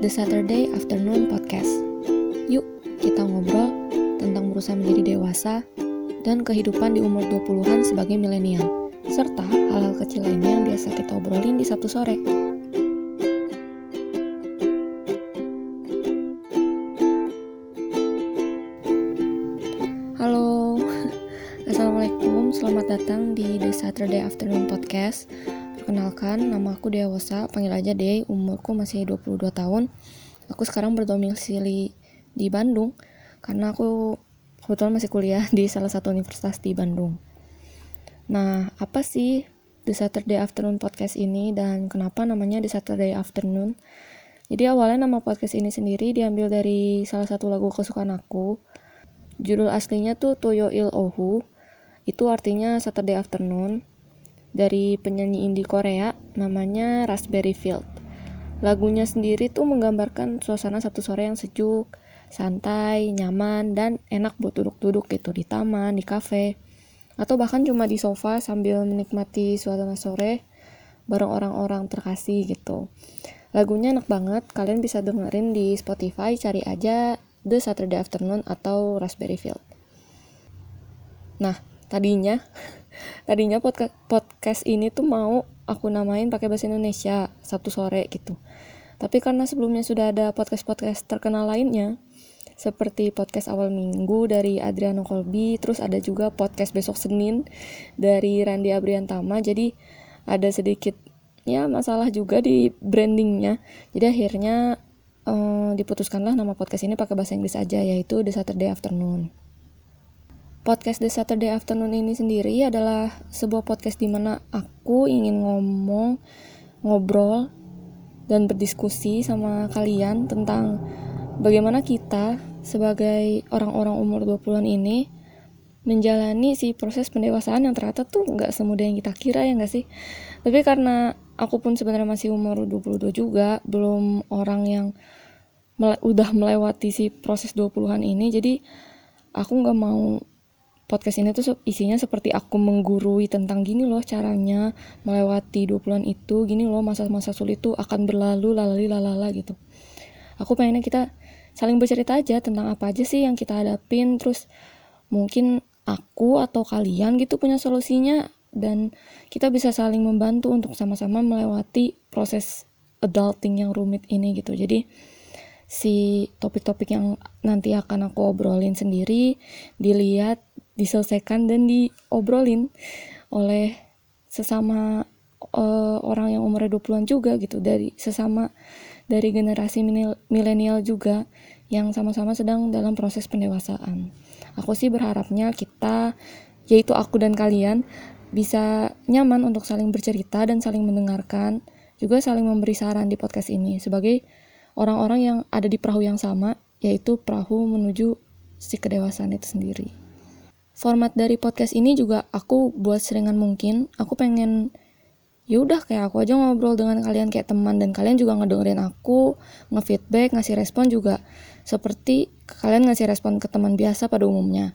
The Saturday Afternoon Podcast. Yuk, kita ngobrol tentang berusaha menjadi dewasa dan kehidupan di umur 20-an sebagai milenial, serta hal-hal kecil lainnya yang biasa kita obrolin di Sabtu sore. Halo, Assalamualaikum, selamat datang di The Saturday Afternoon Podcast Perkenalkan, nama aku Dewosa, panggil aja Dey, umurku masih 22 tahun. Aku sekarang berdomisili di Bandung, karena aku kebetulan masih kuliah di salah satu universitas di Bandung. Nah, apa sih The Saturday Afternoon Podcast ini dan kenapa namanya The Saturday Afternoon? Jadi awalnya nama podcast ini sendiri diambil dari salah satu lagu kesukaan aku. Judul aslinya tuh Toyo Il Ohu, itu artinya Saturday Afternoon dari penyanyi indie Korea namanya Raspberry Field. Lagunya sendiri tuh menggambarkan suasana Sabtu sore yang sejuk, santai, nyaman, dan enak buat duduk-duduk gitu di taman, di kafe, atau bahkan cuma di sofa sambil menikmati suasana sore bareng orang-orang terkasih gitu. Lagunya enak banget, kalian bisa dengerin di Spotify, cari aja The Saturday Afternoon atau Raspberry Field. Nah, tadinya tadinya podcast podcast ini tuh mau aku namain pakai bahasa Indonesia Sabtu sore gitu. Tapi karena sebelumnya sudah ada podcast podcast terkenal lainnya seperti podcast awal minggu dari Adriano Colby terus ada juga podcast besok Senin dari Randy Abriantama jadi ada sedikit ya masalah juga di brandingnya. Jadi akhirnya um, diputuskanlah nama podcast ini pakai bahasa Inggris aja yaitu The Saturday Afternoon podcast The Saturday Afternoon ini sendiri adalah sebuah podcast di mana aku ingin ngomong, ngobrol, dan berdiskusi sama kalian tentang bagaimana kita sebagai orang-orang umur 20-an ini menjalani si proses pendewasaan yang ternyata tuh nggak semudah yang kita kira ya nggak sih? Tapi karena aku pun sebenarnya masih umur 22 juga belum orang yang mele udah melewati si proses 20-an ini jadi aku nggak mau podcast ini tuh isinya seperti aku menggurui tentang gini loh caranya melewati 20-an itu, gini loh masa-masa sulit itu akan berlalu lalali lalala gitu. Aku pengennya kita saling bercerita aja tentang apa aja sih yang kita hadapin, terus mungkin aku atau kalian gitu punya solusinya dan kita bisa saling membantu untuk sama-sama melewati proses adulting yang rumit ini gitu. Jadi si topik-topik yang nanti akan aku obrolin sendiri dilihat diselesaikan dan diobrolin oleh sesama uh, orang yang umurnya 20-an juga gitu dari sesama dari generasi milenial juga yang sama-sama sedang dalam proses pendewasaan. Aku sih berharapnya kita yaitu aku dan kalian bisa nyaman untuk saling bercerita dan saling mendengarkan, juga saling memberi saran di podcast ini sebagai orang-orang yang ada di perahu yang sama, yaitu perahu menuju si kedewasaan itu sendiri format dari podcast ini juga aku buat seringan mungkin. Aku pengen ya udah kayak aku aja ngobrol dengan kalian kayak teman dan kalian juga ngedengerin aku ngefeedback ngasih respon juga seperti kalian ngasih respon ke teman biasa pada umumnya.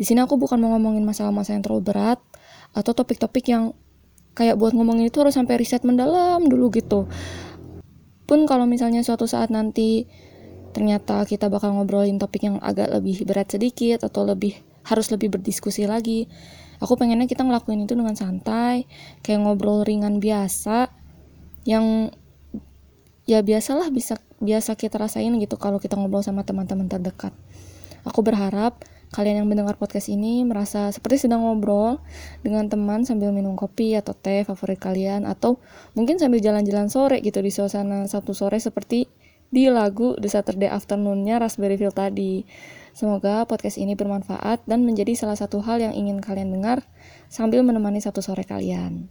Di sini aku bukan mau ngomongin masalah-masalah yang terlalu berat atau topik-topik yang kayak buat ngomongin itu harus sampai riset mendalam dulu gitu. Pun kalau misalnya suatu saat nanti ternyata kita bakal ngobrolin topik yang agak lebih berat sedikit atau lebih harus lebih berdiskusi lagi aku pengennya kita ngelakuin itu dengan santai kayak ngobrol ringan biasa yang ya biasalah bisa biasa kita rasain gitu kalau kita ngobrol sama teman-teman terdekat aku berharap kalian yang mendengar podcast ini merasa seperti sedang ngobrol dengan teman sambil minum kopi atau teh favorit kalian atau mungkin sambil jalan-jalan sore gitu di suasana Sabtu sore seperti di lagu The Saturday Afternoon-nya Raspberry Field tadi. Semoga podcast ini bermanfaat dan menjadi salah satu hal yang ingin kalian dengar sambil menemani satu sore kalian.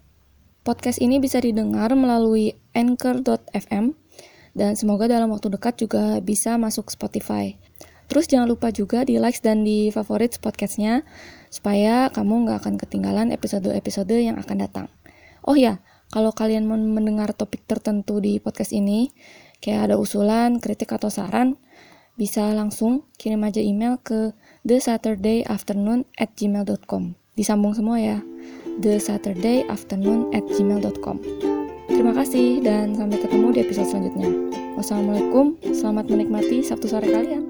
Podcast ini bisa didengar melalui anchor.fm dan semoga dalam waktu dekat juga bisa masuk Spotify. Terus jangan lupa juga di likes dan di favorit podcastnya supaya kamu nggak akan ketinggalan episode-episode yang akan datang. Oh ya, kalau kalian mendengar topik tertentu di podcast ini, kayak ada usulan, kritik atau saran, bisa langsung kirim aja email ke thesaturdayafternoon at gmail.com disambung semua ya. thesaturdayafternoon at gmail.com terima kasih dan sampai ketemu di episode selanjutnya. Wassalamualaikum, selamat menikmati Sabtu sore kalian.